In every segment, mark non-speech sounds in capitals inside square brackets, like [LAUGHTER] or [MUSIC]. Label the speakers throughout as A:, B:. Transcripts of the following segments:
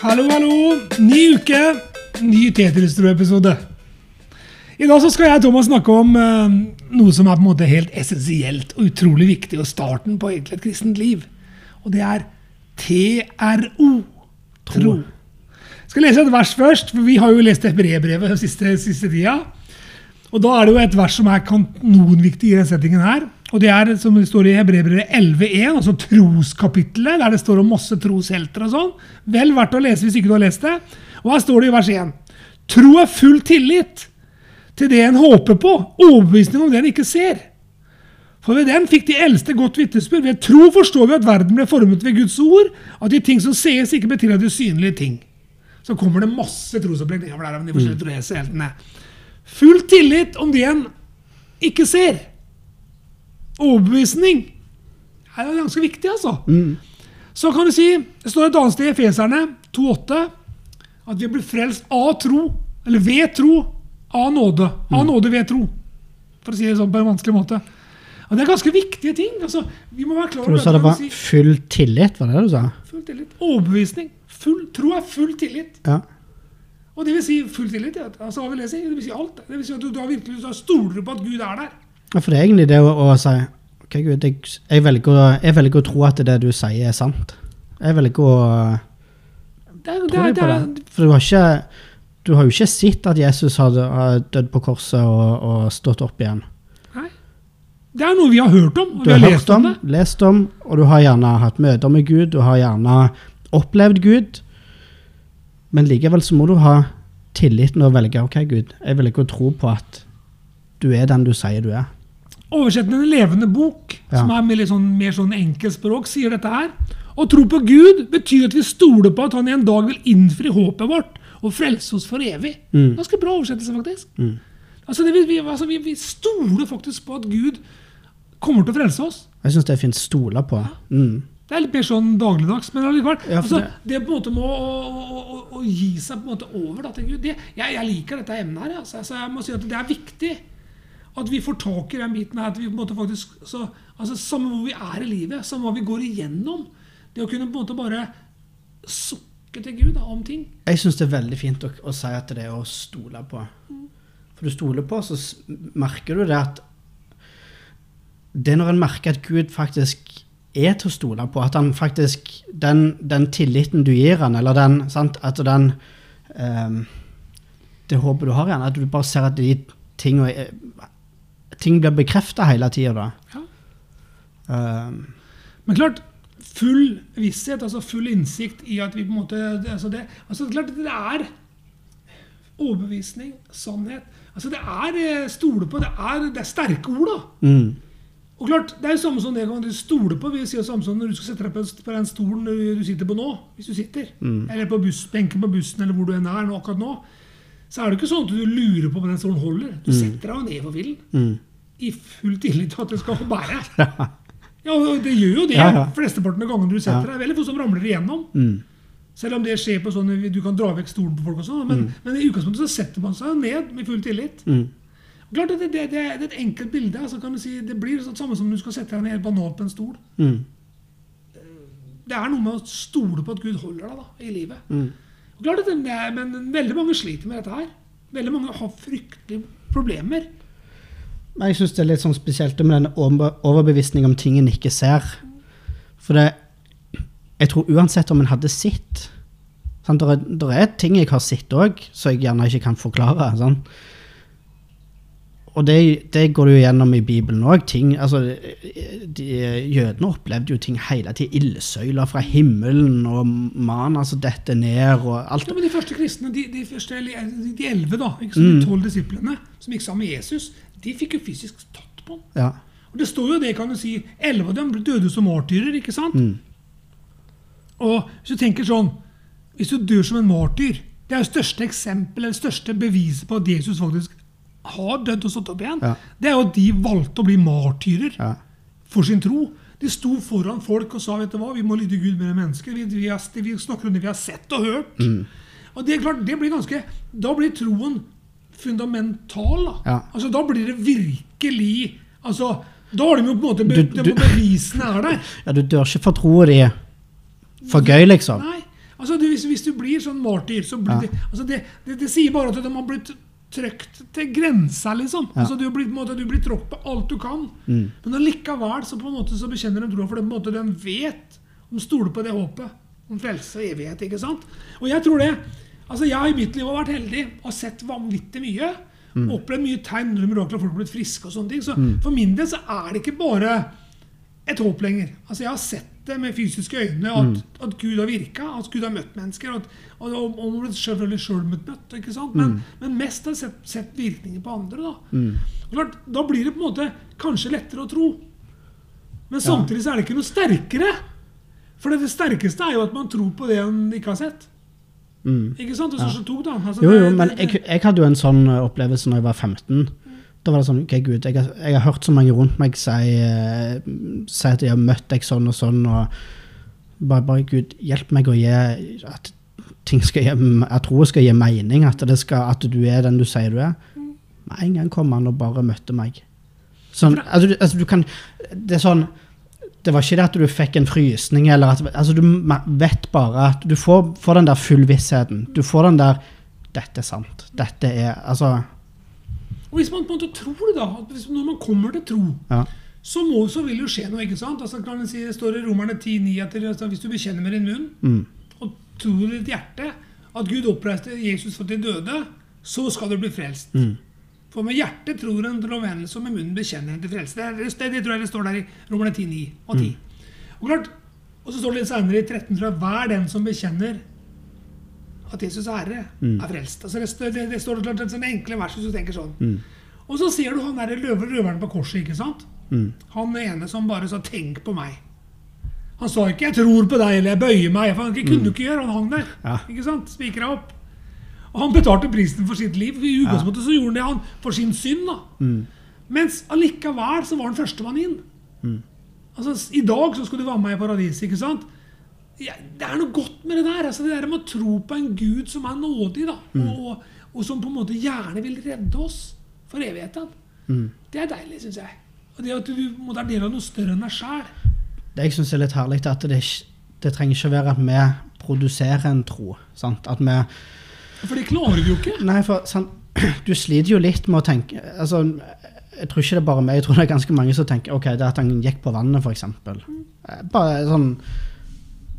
A: Hallo, hallo. Ny uke, ny Tetris-episode. I dag så skal jeg og Thomas snakke om eh, noe som er på en måte helt essensielt og utrolig viktig, og starten på egentlig et kristent liv. Og det er TRO. Tro. Jeg skal lese et vers først, for vi har jo lest Hebreerbrevet den siste, siste tida. Og da er det jo et vers som er kanonviktig i den settingen her. Og det er som det står i Hebreerbrevet 11.1, altså troskapittelet, der det står om masse troshelter og sånn. Vel verdt å lese hvis ikke du har lest det. Og her står det i vers 1. Tro er full tillit til det en håper på, overbevisning om det en ikke ser. For ved den fikk de eldste godt vitnesbyrd. Ved tro forstår vi at verden ble formet ved Guds ord, at de ting som sees, ikke betyr at de synlige ting. Så kommer det masse trosopplegg nedover der om de forskjellige trosheltene. Full tillit om det en ikke ser. Overbevisning er jo ganske viktig, altså. Så kan du si, Det står et annet sted i Efeserne 2,8 at vi blir frelst av tro, eller ved tro, av nåde. Av nåde ved tro. For å si det sånn på en vanskelig måte. Og Det er ganske viktige ting. altså, vi må være klar
B: over du sa det var full tillit, var det du sa?
A: Full tillit. Overbevisning. Full, tro er full tillit.
B: Ja.
A: Og det vil si full tillit. Altså, hva vil det si? Det vil si alt. Det vil si at du, du har virkelig du stoler på at Gud er der.
B: Ja, For det er egentlig det å, å si Ok, Gud, jeg, jeg, velger jeg velger å tro at det du sier, er sant. Jeg velger å
A: Det det
B: tro på det. For du har ikke du har jo ikke sett at Jesus har dødd på korset og, og stått opp igjen.
A: nei. det er noe vi har hørt om. og
B: Du
A: vi
B: har
A: har lest om
B: om,
A: det.
B: lest om, og du har gjerne hatt møter med Gud, du har gjerne opplevd Gud. Men likevel så må du ha tilliten og velge ok, Gud, jeg velger å tro på at du er den du sier du er.
A: Oversettende en levende bok,
B: Ja.
A: som er med litt sånn, mer sånn enkeltspråk, sier dette her. Å tro på Gud betyr at vi stoler på at han en dag vil innfri håpet vårt og frelse oss for evig.
B: Mm.
A: Ganske bra oversettelse, faktisk.
B: Mm.
A: Altså, det, vi, altså, vi, vi stoler faktisk på at Gud kommer til å frelse oss.
B: Jeg syns det er fint stole på. Mm.
A: Det er litt mer sånn dagligdags, men allikevel.
B: Ja,
A: altså,
B: det-
A: på en måte med å, å, å, å gi seg på en måte over da, til Gud det, jeg, jeg liker dette emnet her. Altså, altså, jeg må si at Det er viktig at vi får tak i den biten her. at vi på en måte faktisk, så, altså, Samme hvor vi er i livet, samme hva vi går igjennom. Det å kunne på en måte bare sukke til Gud da, om ting.
B: Jeg syns det er veldig fint å, å si at det er å stole på. For du stoler på, så merker du det at Det er når en merker at Gud faktisk er til å stole på, at han faktisk Den, den tilliten du gir han, eller den sant, At den um, Det håpet du har i han, at du bare ser at de er- Ting blir bekrefta hele tida, da.
A: Ja.
B: Uh,
A: Men klart, full visshet, altså full innsikt i at vi på en måte det, altså det, altså klart, det er overbevisning, sannhet. Altså Det er eh, stole på. Det er, det er sterke ord, da.
B: mm,
A: Og klart, Det er jo samme som det kan du stole på. Vi sier samme som når du skal sette deg på, den stolen du, du sitter på nå. hvis du sitter,
B: Mm.
A: Eller på buss, benken på bussen, eller hvor du enn er nå, akkurat nå. Så er det ikke sånn at du lurer på om den stolen holder. Du setter deg jo ned for villen.
B: mm.
A: I full tillit til at det skal bære. [LAUGHS] Ja, det gjør jo det
B: Ja, ja.
A: flesteparten av gangene du setter deg. Veldig få som ramler igjennom.
B: Mm.
A: Selv om det skjer på sånn du kan dra vekk stolen på folk og sånn. Men, men i utgangspunktet så setter man seg ned med full tillit.
B: Mm.
A: Klart, at det, det, det er et enkelt bilde. Altså kan du si, det blir sånn samme som du skal sette deg ned banalt på en stol.
B: Mm.
A: Det er noe med å stole på at Gud holder deg da, i livet.
B: Mm.
A: Klart at det er, Men veldig mange sliter med dette her. Veldig mange har fryktelige problemer.
B: Men jeg syns det er litt sånn spesielt med den overbevisningen overbevisning om ting en ikke ser. For det Jeg tror uansett om en hadde sett sant, der, er, der er ting jeg har sett òg, som jeg gjerne ikke kan forklare. Sånn. Og det, det går du gjennom i Bibelen òg. Altså, jødene opplevde jo ting hele tida. Ildsøyler fra himmelen og man altså dette ned og alt.
A: Ja, men De første kristne, de, de, første, de elleve, da, ikke sant, de tolv disiplene som gikk sammen med Jesus, de fikk jo fysisk tatt på ham.
B: Ja.
A: Og Det står jo det, kan du si, elleve av dem døde som martyrer. ikke sant?
B: Mm.
A: Og hvis du tenker sånn Hvis du dør som en martyr Det er jo største eksempel, eller største beviset på at Jesus faktisk har dødd og stått opp igjen.
B: Ja.
A: Det er jo at de valgte å bli martyrer
B: Ja.
A: for sin tro. De sto foran folk og sa vet du hva, vi må lyde Gud mer enn mennesker. Vi, vi, vi snakker om det vi har sett og hørt.
B: Mm.
A: Og det er klart, det blir ganske, Da blir troen fundamental. da.
B: Ja.
A: Altså, Da blir det virkelig altså, Da har de jo på en måte be,
B: Du- du-
A: Bevisene er der. [LAUGHS]
B: ja, du dør ikke for troa di for gøy, liksom.
A: Nei. Altså, du, hvis, hvis du blir sånn martyr, så blir
B: Ja.
A: det, altså det, det Det sier bare at de har blitt trykt til grensa, liksom.
B: Ja.
A: Altså, du har blitt, på en måte, du blir tråkket på alt du kan.
B: Mm.
A: Men allikevel så på en måte så bekjenner de troa, for det, på en måte, de vet De stoler på det håpet om frelse og evighet. ikke sant? Og jeg tror det. Altså, Jeg har i mitt liv har vært heldig og sett vanvittig mye.
B: Mm.
A: Opplevd mye tegn under mirakler, folk har blitt friske og sånne ting. Så for min del så er det ikke bare et håp lenger. Altså, Jeg har sett det med fysiske øyne, at,
B: Mm.
A: at Gud har virka, at Gud har møtt mennesker. Og, at, og, og, og blir selvfølgelig sjøl møtt, ikke sant? Men, men mest har jeg sett, sett virkninger på andre. da.
B: Mm.
A: Og klart, Da blir det på en måte kanskje lettere å tro. Men samtidig så er det ikke noe sterkere. For det, det sterkeste er jo at man tror på det man ikke har sett.
B: Mm.
A: Ikke sant? Det står ja. tok, da. Altså,
B: Jo,
A: det-
B: jo, men jeg, jeg hadde jo en sånn eh, opplevelse når jeg var 15. Da var det sånn, ok Gud, jeg har, jeg har hørt så mange rundt meg si, eh, si at jeg har møtt deg sånn og sånn, og bare, bare Gud, hjelp meg å gi at ting skal gi, at troen skal gi mening, at, det skal, at du er den du sier du er. Med en gang kom han og bare møtte meg. Sånn, altså, du, altså, du kan, det er sånn, det var ikke det at du fikk en frysning, eller at, altså, du vet bare at du får, får den der fullvissheten. Du får den der, dette er sant, dette er, altså,
A: Og hvis man på en måte tror det, da at Når man kommer til tro,
B: ja.
A: så, må, så vil det jo skje noe. ikke sant? Altså, kan si, Det står i Romerne 10,9 at altså, hvis du bekjenner med din munn
B: Mm,
A: og tror i ditt hjerte at Gud oppreiste Jesus for de døde, så skal du bli frelst.
B: mm,
A: For med hjertet tror en til omvendelse, og med munnen bekjenner en til frelse. Det, er- det, det tror jeg det står der i Romerne 10, 9 og 10. Og klart, og så står det litt senere i 13, tror jeg, hver den som bekjenner at Jesus er Herre,
B: Mm.
A: er frelst. Altså det, det, står det klart, en sånn enkle vers hvis du tenker sånn.
B: mm,
A: Og så ser du han der løver, røveren på korset, ikke sant?
B: mm,
A: Han ene som bare sa 'tenk på meg'. Han sa ikke 'jeg tror på deg' eller 'jeg bøyer meg'. For han kunne mm. ikke gjøre Han hang der.
B: Ja.
A: ikke sant? Spikra opp. Og han betalte prisen for sitt liv. I utgangspunktet så gjorde han det han for sin synd. da.
B: mm,
A: Mens allikevel så var han førstemann inn.
B: Mm.
A: Altså, I dag så skulle du være med i paradiset, ikke sant? Ja, det er noe godt med det der. altså Det der med å tro på en Gud som er nådig, da.
B: Mm.
A: Og, og som på en måte gjerne vil redde oss for evigheten.
B: mm.
A: Det er deilig, syns jeg. Og det at du må være er del av noe større enn deg sjæl.
B: Det jeg synes er litt herlig, er at det, det trenger ikke være at vi produserer en tro. Sant? At vi
A: For det klarer vi jo ikke.
B: Nei, for sånn, [CLEARS THROAT] du sliter jo litt med å tenke altså, Jeg tror ikke det er bare meg, jeg tror det er ganske mange som tenker ok, det at han gikk på vannet, f.eks. Bare sånn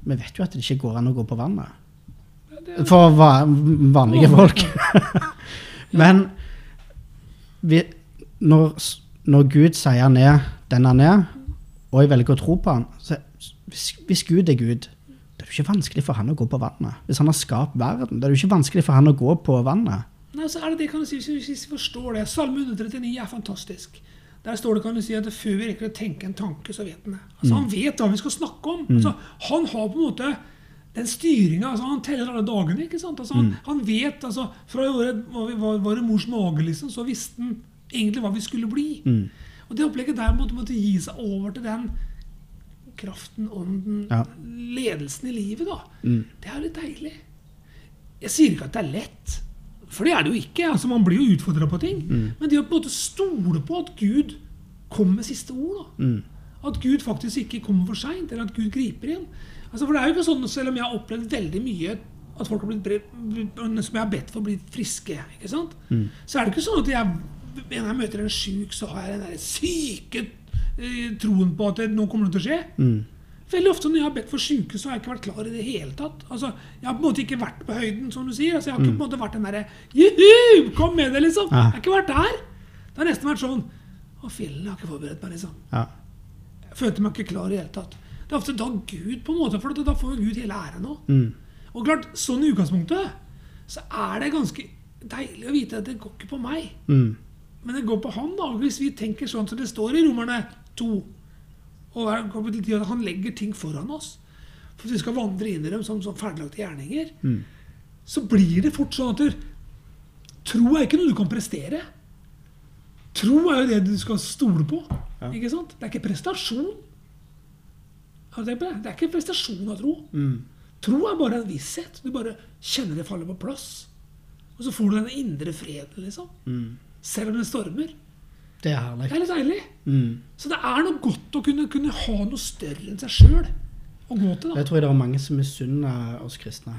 B: Vi vet jo at det ikke går an å gå på vannet. For vanlige folk. [LAUGHS] Men vi, når, når Gud sier han er den han er, og jeg velger å tro på han så hvis, hvis Gud er Gud, jo ikke vanskelig for han å gå på vannet. Hvis han har skapt verden, det er jo ikke vanskelig for han å gå på vannet.
A: Nei, så er det det, kan du si, hvis vi forstår det. Salme 139 er fantastisk. Der står det kan du si, at før vi rekker å tenke en tanke, så vet han det. Altså, Han vet hva vi skal snakke om. Altså, han har på en måte den styringa. Altså, han teller alle dagene. ikke sant? Altså, han, han vet altså, Fra året var, var, var i mors mage, liksom, så visste han egentlig hva vi skulle bli. Og det opplegget der måtte, måtte gi seg over til den kraften, ånden,
B: Ja.
A: ledelsen i livet, da.
B: Mm.
A: Det er jo litt deilig. Jeg sier ikke at det er lett, for det er det jo ikke. altså Man blir jo utfordra på ting. Men det å på en måte stole på at Gud kommer med siste ord, da.
B: Mm.
A: at Gud faktisk ikke kommer for seint, eller at Gud griper inn. Altså, for det er jo ikke sånn, Selv om jeg har opplevd veldig mye at folk har blitt, som jeg har bedt for blitt friske, ikke sant? så er det ikke sånn at jeg, når jeg møter en sjuk, så har jeg den der syke eh, troen på at noe kommer til å skje.
B: Mm.
A: Veldig ofte når jeg har bedt for syke, så har jeg ikke vært klar i det hele tatt. Altså, Jeg har på en måte ikke vært på høyden, som du sier. Altså, Jeg har ikke på en måte vært den derre Juhu! Kom med det, liksom.
B: Ja.
A: Jeg har ikke vært der. Det har nesten vært sånn Å, fjellene har ikke forberedt meg, liksom.
B: Ja.
A: Jeg følte meg ikke klar i det hele tatt. Det er ofte da Gud, på en måte, for da får Gud hele æren òg.
B: Mm.
A: Og klart, sånn i utgangspunktet, så er det ganske deilig å vite at det går ikke på meg.
B: Mm.
A: Men det går på han, da. Hvis vi tenker sånn som det står i Romerne 2, og her kapittel 10, at han legger ting foran oss for at vi skal vandre inn i dem som, som ferdiglagte gjerninger,
B: Mm.
A: så blir det fort sånn at du, tro er ikke noe du kan prestere. Tro er jo det du skal stole på.
B: Ja.
A: Ikke sant? Det er ikke prestasjon. Det? Det er ikke prestasjon av tro.
B: Mm.
A: Tro er bare en visshet. Du bare kjenner det faller på plass. Og så får du den indre freden, liksom.
B: Mm.
A: Selv om det stormer.
B: Det er
A: Det er litt deilig.
B: Mm.
A: Så det er noe godt å kunne, kunne ha noe større enn seg sjøl. å gå til. da.
B: Det tror jeg det er mange som misunner oss kristne.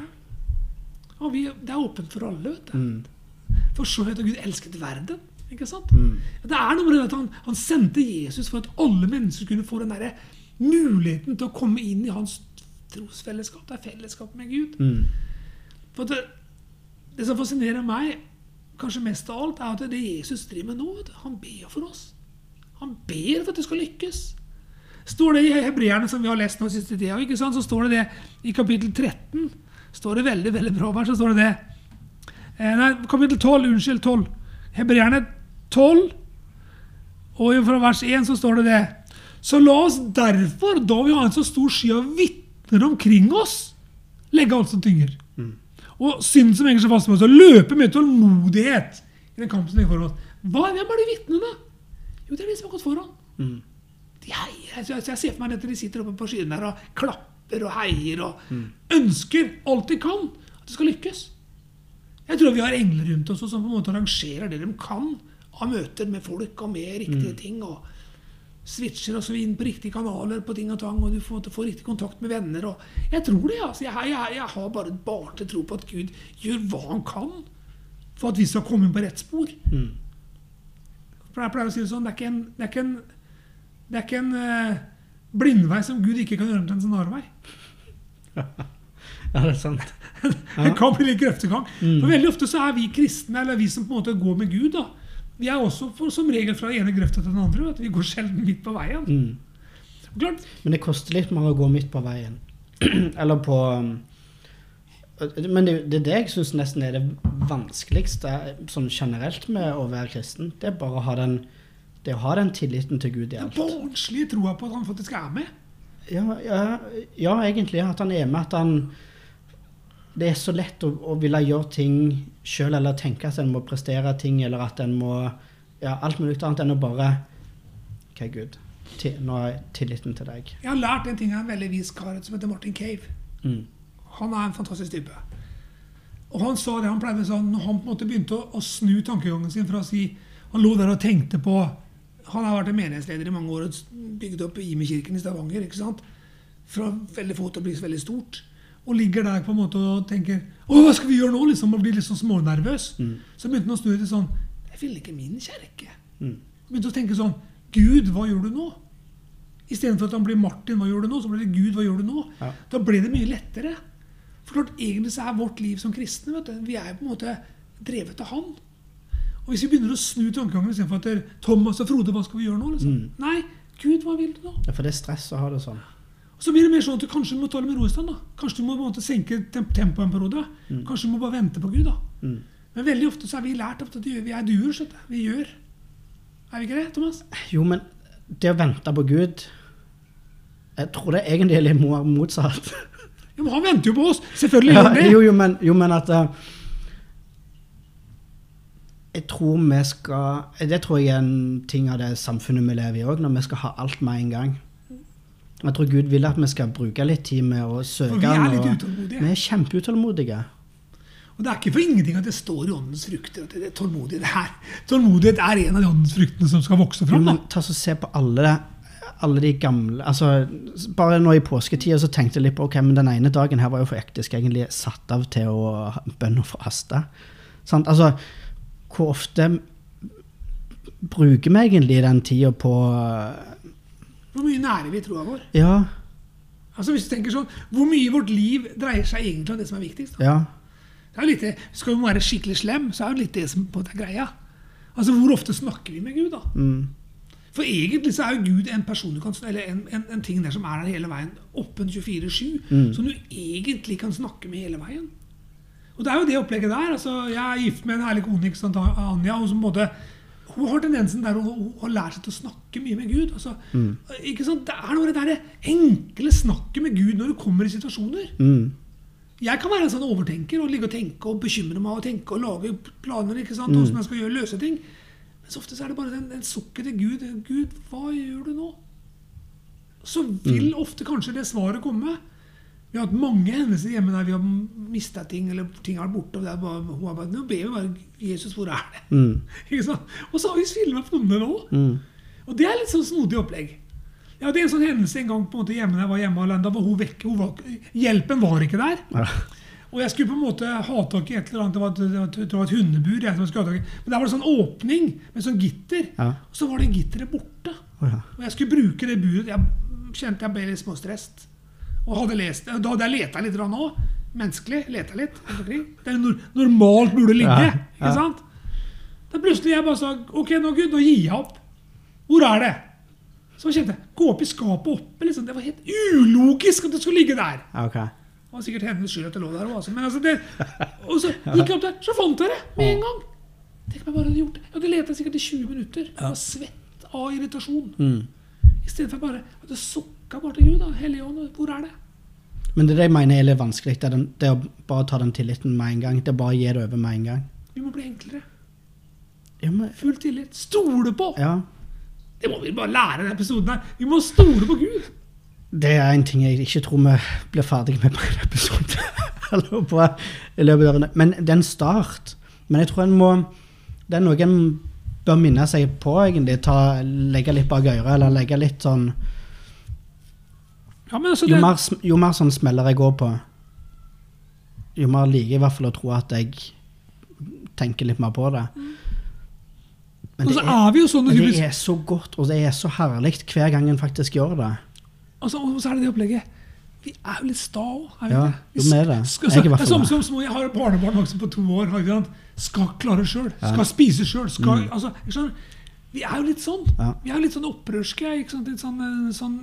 A: Og vi, det er åpent for alle. vet du.
B: Mm.
A: For så høyt har Gud elsket verden. ikke sant?
B: Mm.
A: Det er noe med det at han, han sendte Jesus for at alle mennesker kunne få den der muligheten til å komme inn i hans trosfellesskap. Det er fellesskap med Gud.
B: Mm.
A: For det, det som fascinerer meg kanskje mest av alt, er at det Jesus driver med nå, han ber for oss. Han ber for at det skal lykkes. Står det i Hebreerne, som vi har lest nå siste tida, ikke sant? så står det det i kapittel 13. står det veldig veldig bra vers, så står det det. Eh, nei, kapittel 12, unnskyld, 12. Hebreerne 12, og fra vers 1 så står det det. Så la oss derfor, da vi har en så stor sky av vitner omkring oss, legge alt som tynger. Og synd som henger så fast med oss, og løpe med tålmodighet i den kampen som ligger foran oss. Hva, hvem er de vitnene? Jo, det er de som har gått foran.
B: Mm.
A: De heier. Så jeg, jeg ser for meg at de sitter oppe på skyene der og klapper og heier og ønsker alt de kan at det skal lykkes. Jeg tror vi har engler rundt oss som på en måte arrangerer det de kan av møter med folk og med riktige ting. og Switcher oss inn på riktige kanaler på ting og tang, og du får, får riktig kontakt med venner. og Jeg tror det. altså. Jeg, jeg, jeg har bare barnlig tro på at Gud gjør hva han kan for at vi skal komme inn på rett spor.
B: Mm.
A: Jeg pleier å si det sånn, det er ikke en, det er ikke en, er ikke en uh, blindvei som Gud ikke kan gjøre om til en snarvei. [LAUGHS]
B: Ja, det er sant. [LAUGHS]
A: Det kan bli litt grøftegang.
B: Mm.
A: For veldig ofte så er vi kristne, eller vi som på en måte går med Gud, da, vi er også for, som regel fra den ene grøfta til den andre. at. Vi går sjelden midt på veien.
B: Mm.
A: Klart,
B: Men det koster litt mer å gå midt på veien. [CLEARS THROAT] Eller på um, Men det, det er det jeg syns nesten er det vanskeligste sånn generelt med å være kristen. Det er bare å ha den, det å ha den tilliten til Gud i
A: Den
B: alt.
A: barnslige troa på at han faktisk er med.
B: Ja, ja, ja, egentlig. At han er med. At han Det er så lett å, å ville gjøre ting sjøl, eller tenke at en må prestere ting, eller at en må Ja, alt mulig annet enn å bare OK, Gud. Til, nå har jeg tilliten til deg.
A: Jeg har lært en ting av en veldig vis kar som heter Martin Cave.
B: Mm.
A: Han er en fantastisk type. Og han sa det, han pleide sånn, når han på en måte begynte å, å snu tankegangen sin fra å si Han lå der og tenkte på Han har vært en menighetsleder i mange år og bygd opp Ime-kirken i Stavanger. ikke sant? Fra veldig få til å bli veldig stort. Og ligger der på en måte og tenker Å, hva skal vi gjøre nå? liksom, Og blir litt sånn smånervøs.
B: Mm.
A: Så begynte han å snu til sånn Jeg vil ikke min kjerke.
B: Mm.
A: Begynte å tenke sånn Gud, hva gjør du nå? Istedenfor at han blir Martin, hva gjør du nå? Så blir det Gud, hva gjør du nå?
B: Ja.
A: Da ble det mye lettere. For klart, egentlig så er vårt liv som kristne vet du, Vi er på en måte drevet av Han. Og hvis vi begynner å snu tankegangen istedenfor at Thomas og Frode, hva skal vi gjøre nå? Liksom?
B: Mm.
A: Nei, Gud, hva vil du nå?
B: Ja, for det er stress å ha det sånn.
A: Så blir det mer sånn at du kanskje må ta det med ro i stand. da. Kanskje du må på en måte senke temp tempoet en periode. Kanskje du må bare vente på Gud. da.
B: Mm.
A: Men veldig ofte så er vi lært at vi er duer. skjønner du. Vi gjør. Er vi ikke det, Thomas?
B: Jo, men det å vente på Gud Jeg tror det egentlig er litt motsatt. [LAUGHS]
A: Jo, men Han venter jo på oss! Selvfølgelig gjør han det.
B: jo, jo, men, jo, men at uh, Jeg tror vi skal Det tror jeg er en ting av det samfunnet vi lever i òg, når vi skal ha alt med en gang. Jeg tror Gud vil at vi skal bruke litt tid med å søke
A: For vi er litt utålmodige.
B: Vi er kjempeutålmodige.
A: Og det er ikke for ingenting at det står i åndens frukter at det er tålmodighet her. Tålmodighet er en av de åndens fruktene som skal vokse fram.
B: men ta så se på alle, alle de gamle altså, Bare nå i påsketida så tenkte jeg litt på ok, men den ene dagen her var jo faktisk egentlig satt av til å bønne bønn og faste. Sant? Altså, hvor ofte bruker vi egentlig den tida på
A: Hvor mye nærer vi troa vår?
B: Ja,
A: Altså hvis du tenker sånn, Hvor mye i vårt liv dreier seg egentlig om det som er viktigst? da?
B: ja.
A: Det er jo litt Skal vi være skikkelig slem, så er det litt det som på er greia. Altså Hvor ofte snakker vi med Gud? da?
B: Mm,
A: For egentlig så er jo Gud en person du kan, eller en, en, en ting der som er der hele veien, åpen 24-7,
B: Mm.
A: som du egentlig kan snakke med hele veien. Og det er jo det opplegget der. altså Jeg er gift med en herlig kone, Anja. og som måte, Hun har tendensen der å å har lært seg til å snakke mye med Gud. altså
B: Mm.
A: ikke sant, Det er noe det der enkle snakket med Gud når du kommer i situasjoner.
B: mm,
A: Jeg kan være en sånn overtenker og ligge og tenke og bekymre meg og tenke og lage planer. ikke sant, mm. jeg skal gjøre løse ting. Men så ofte så er det bare den, den sukket til Gud. Gud, hva gjør du nå? Så vil ofte kanskje det svaret komme. Vi har hatt mange hendelser hjemme der vi har mista ting, eller ting har vært borte. og det er bare, Hun har bare, nå ber vi bare Jesus, hvor er det?
B: mm, [LAUGHS]
A: Ikke sant? Og så har vi filma noe nå.
B: mm.
A: Og det er litt sånn snodig opplegg. Jeg hadde en sånn hendelse en gang på en måte hjemme da jeg var hjemme alene. Da var hun vekke. Var, hjelpen var ikke der.
B: Ja.
A: Og jeg skulle på en måte ha tak i et eller annet. Det var et, det var det var et hundebur. Jeg som jeg skulle ha tak i. Men der var det sånn åpning med sånn gitter.
B: Ja.
A: Og så var det gitteret borte.
B: Ja.
A: Og jeg skulle bruke det buret. Jeg kjente jeg ble litt småstresset. Og hadde lest. Da hadde jeg leta litt òg. Menneskelig. Leta litt. Det er nor normalt burde ligge.
B: Ja, ja.
A: Ikke sant? Da plutselig jeg bare sa Ok, nå Gud, nå gir jeg opp. Hvor er det? Så kjente jeg Gå opp i skapet oppe. Liksom. Det var helt ulogisk at det skulle ligge der.
B: Okay.
A: Det var sikkert hennes skyld at det lå der òg. Altså. Men altså det, og så gikk jeg opp der, så fant jeg det med en gang. Tenk om jeg bare hadde gjort det. Jeg hadde leta sikkert i 20 minutter. Jeg var svett av irritasjon.
B: Mm.
A: I stedet for bare at det sukka bare til Gud. da, Hellige hvor er det?
B: Men det er det jeg mener er litt vanskelig. Det den, det å bare ta den tilliten med en gang. Det er bare å gi det over med en gang.
A: Vi må bli enklere.
B: Ja, men,
A: Full tillit. Stole på!
B: ja.
A: Det må vi bare lære denne episoden her. Vi må stole på Gud.
B: Det er en ting jeg ikke tror vi blir ferdig med på en episode. [LAUGHS] Eller på, i løpet av en, men det er en start. Men jeg tror en må Det er noe en bør minne seg på, egentlig. Ta, legge litt bak øret, eller legge litt sånn
A: Ja, men altså,
B: Jo
A: det,
B: mer, jo mer sånn smeller jeg går på, jo mer liker jeg i hvert fall å tro at jeg tenker litt mer på det. Men
A: og
B: det er,
A: er vi jo sånn
B: men det er så godt, og det er så herlig hver gang en faktisk gjør det.
A: altså, Og så er det det opplegget. Vi er jo litt sta òg.
B: Ja, jo, vi er det.
A: Skal,
B: Jeg fall
A: som,
B: det.
A: som jeg har barnebarn på to år. Skal klare sjøl. Skal spise sjøl. Skal, altså, jeg skjønner, vi er jo litt sånn.
B: Mm. Ja.
A: Vi er jo litt sånn opprørske. Litt sånn, eh, sånn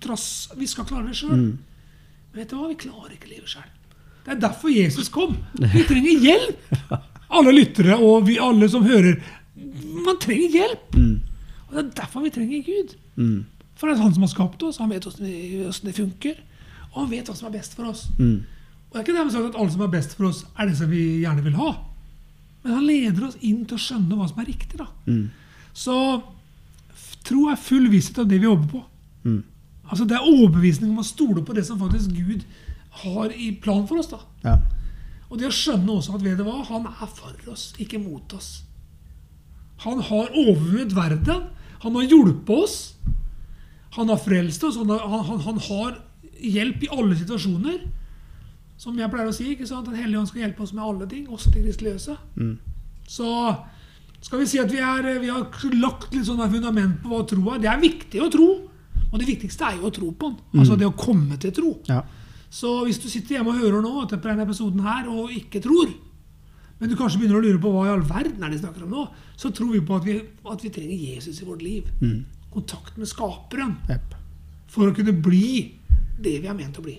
A: trass, Vi skal klare det sjøl.
B: Mm.
A: Men vet du hva? Vi klarer ikke livet sjøl. Det er derfor Jesus kom. Vi trenger hjelp! [LAUGHS] Alle lyttere og vi alle som hører. Man trenger hjelp! Og det er derfor vi trenger Gud.
B: Mm.
A: For det er han som har skapt oss. Han vet hvordan det, funker. Og han vet hva som er best for oss.
B: Mm.
A: Og det er ikke dermed sagt at alle som er best for oss, er det som vi gjerne vil ha. Men han leder oss inn til å skjønne hva som er riktig. da. Så tro er full visshet av det vi jobber på.
B: Mm.
A: Altså Det er overbevisning om å stole på det som faktisk Gud har i plan for oss. da.
B: Ja.
A: Og det å skjønne også at vet du hva, han er for oss, ikke mot oss. Han har overvunnet verden. Han har hjulpet oss. Han har frelst oss. Han har, han, han, han har hjelp i alle situasjoner. Som jeg pleier å si, ikke sant? Den hellige ånd skal hjelpe oss med alle ting, også til kristeløse.
B: Mm.
A: Så skal vi si at vi, er, vi har lagt litt sånn fundament på hva tro er. Det er viktig å tro. Og det viktigste er jo å tro på den. Altså det å komme til tro.
B: Ja.
A: Så hvis du sitter hjemme og hører nå etter denne episoden her og ikke tror, men du kanskje begynner å lure på hva i all verden er det de snakker om nå, så tror vi på at vi, at vi trenger Jesus i vårt liv. Kontakt med Skaperen.
B: Yep.
A: For å kunne bli det vi er ment å bli.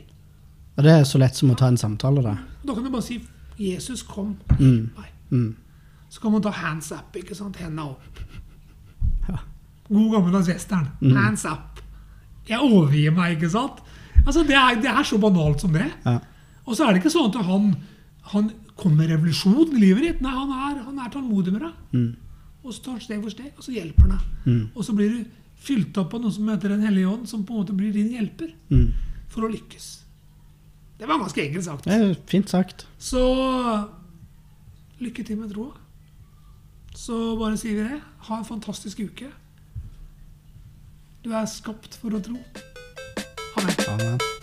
B: Og det er så lett som å ta en samtale, da.
A: Da kan du bare si 'Jesus, kom'.
B: Mm.
A: Nei.
B: Mm.
A: Så kan man ta hands up. ikke sant? Henda opp. God gammeldags western. Hands up. Jeg overgir meg, ikke sant? Altså, det er, det er så banalt som det.
B: Ja.
A: Og så er det ikke sånn at han, han kommer med revolusjon i livet ditt. Nei, han er, han er tålmodig med deg.
B: Mm.
A: Og så tar han steg for steg, og så hjelper han deg.
B: Mm.
A: Og så blir du fylt opp av noe som heter Den hellige ånd, som på en måte blir din hjelper
B: Mm.
A: for å lykkes. Det var ganske enkelt sagt.
B: Det er fint sagt.
A: Så lykke til med troa. Så bare sier vi det. Ha en fantastisk uke. Du er skapt for å tro. Ha det.
B: Amen.